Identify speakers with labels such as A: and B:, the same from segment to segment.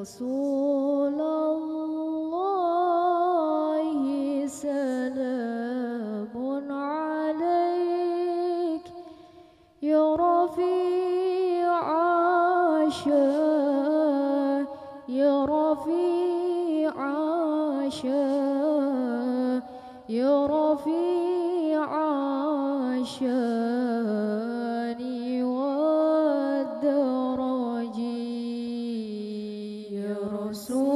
A: رسول الله سلام عليك يا رفيع عاشا يا رفيع عاشا يا رفيع عاشا su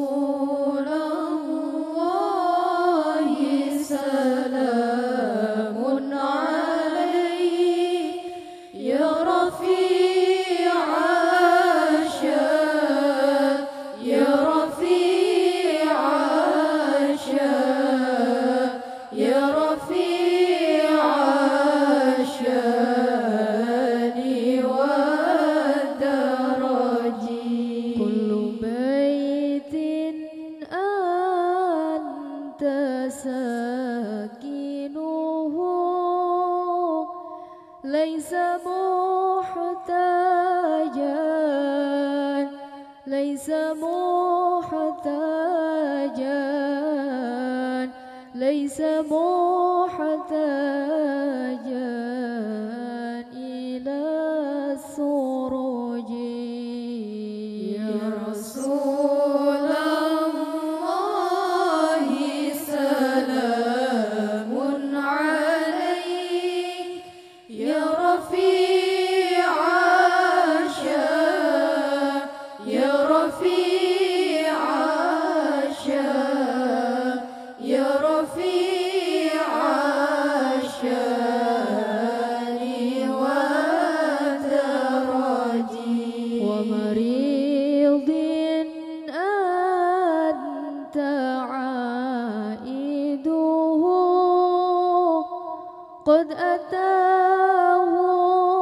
A: محتاجا ليس محتاجا قد أتاه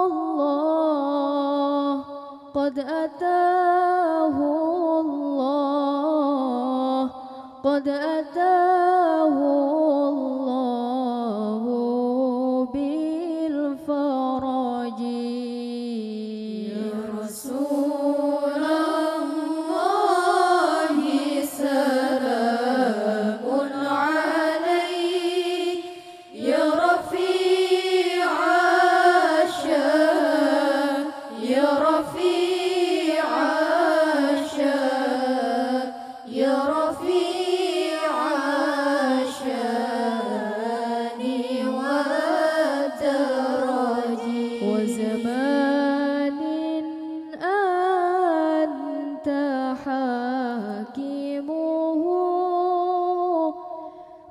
A: الله قد أتاه الله قد أتاه الله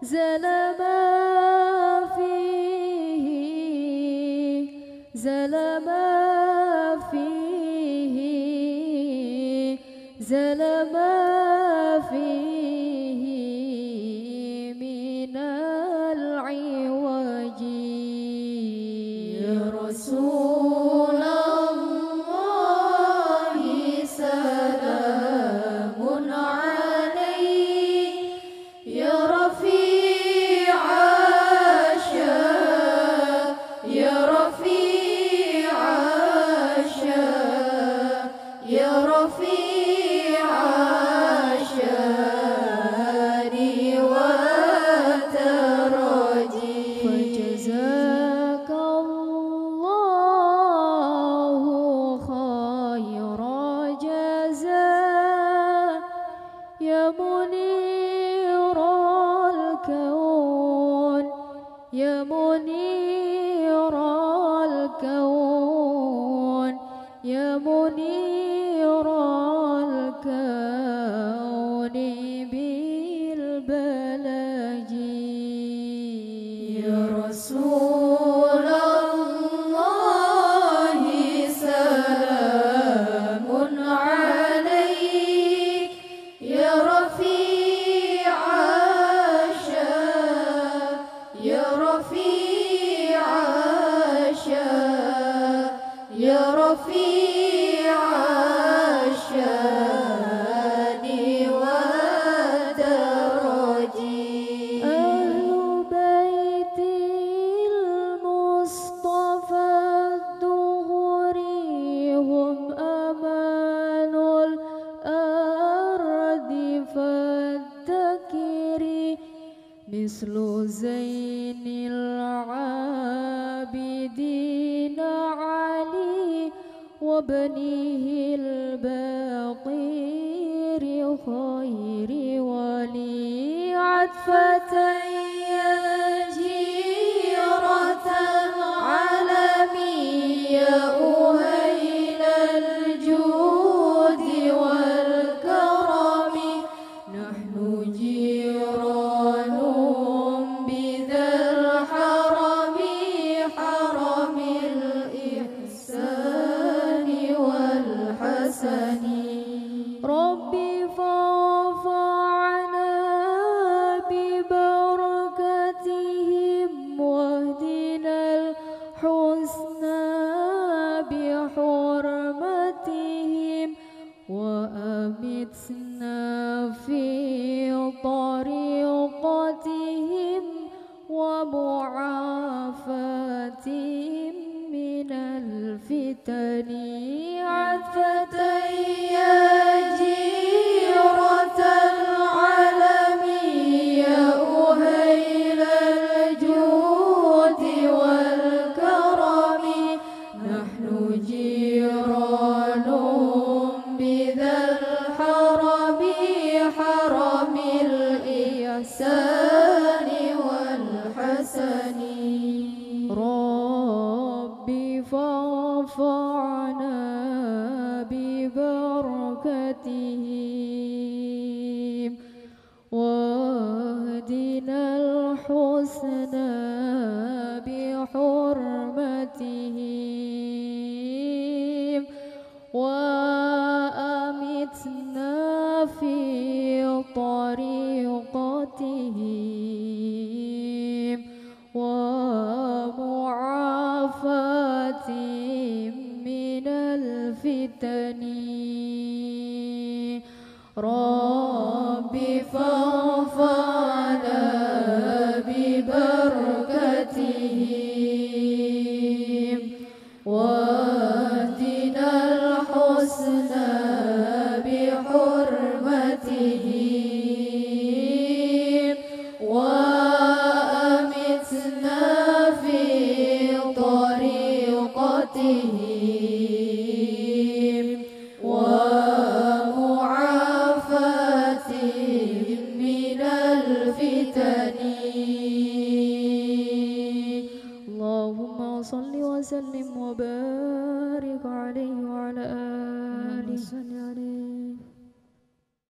A: زلما فيه فيه فيه. মনে مثل زين العابدين علي وابنه الباقير خير ولي عطفتين الحسنى بحرمتهم وأمتنا في طريقتهم ومعافاتهم من الفتن. رب فانفعنا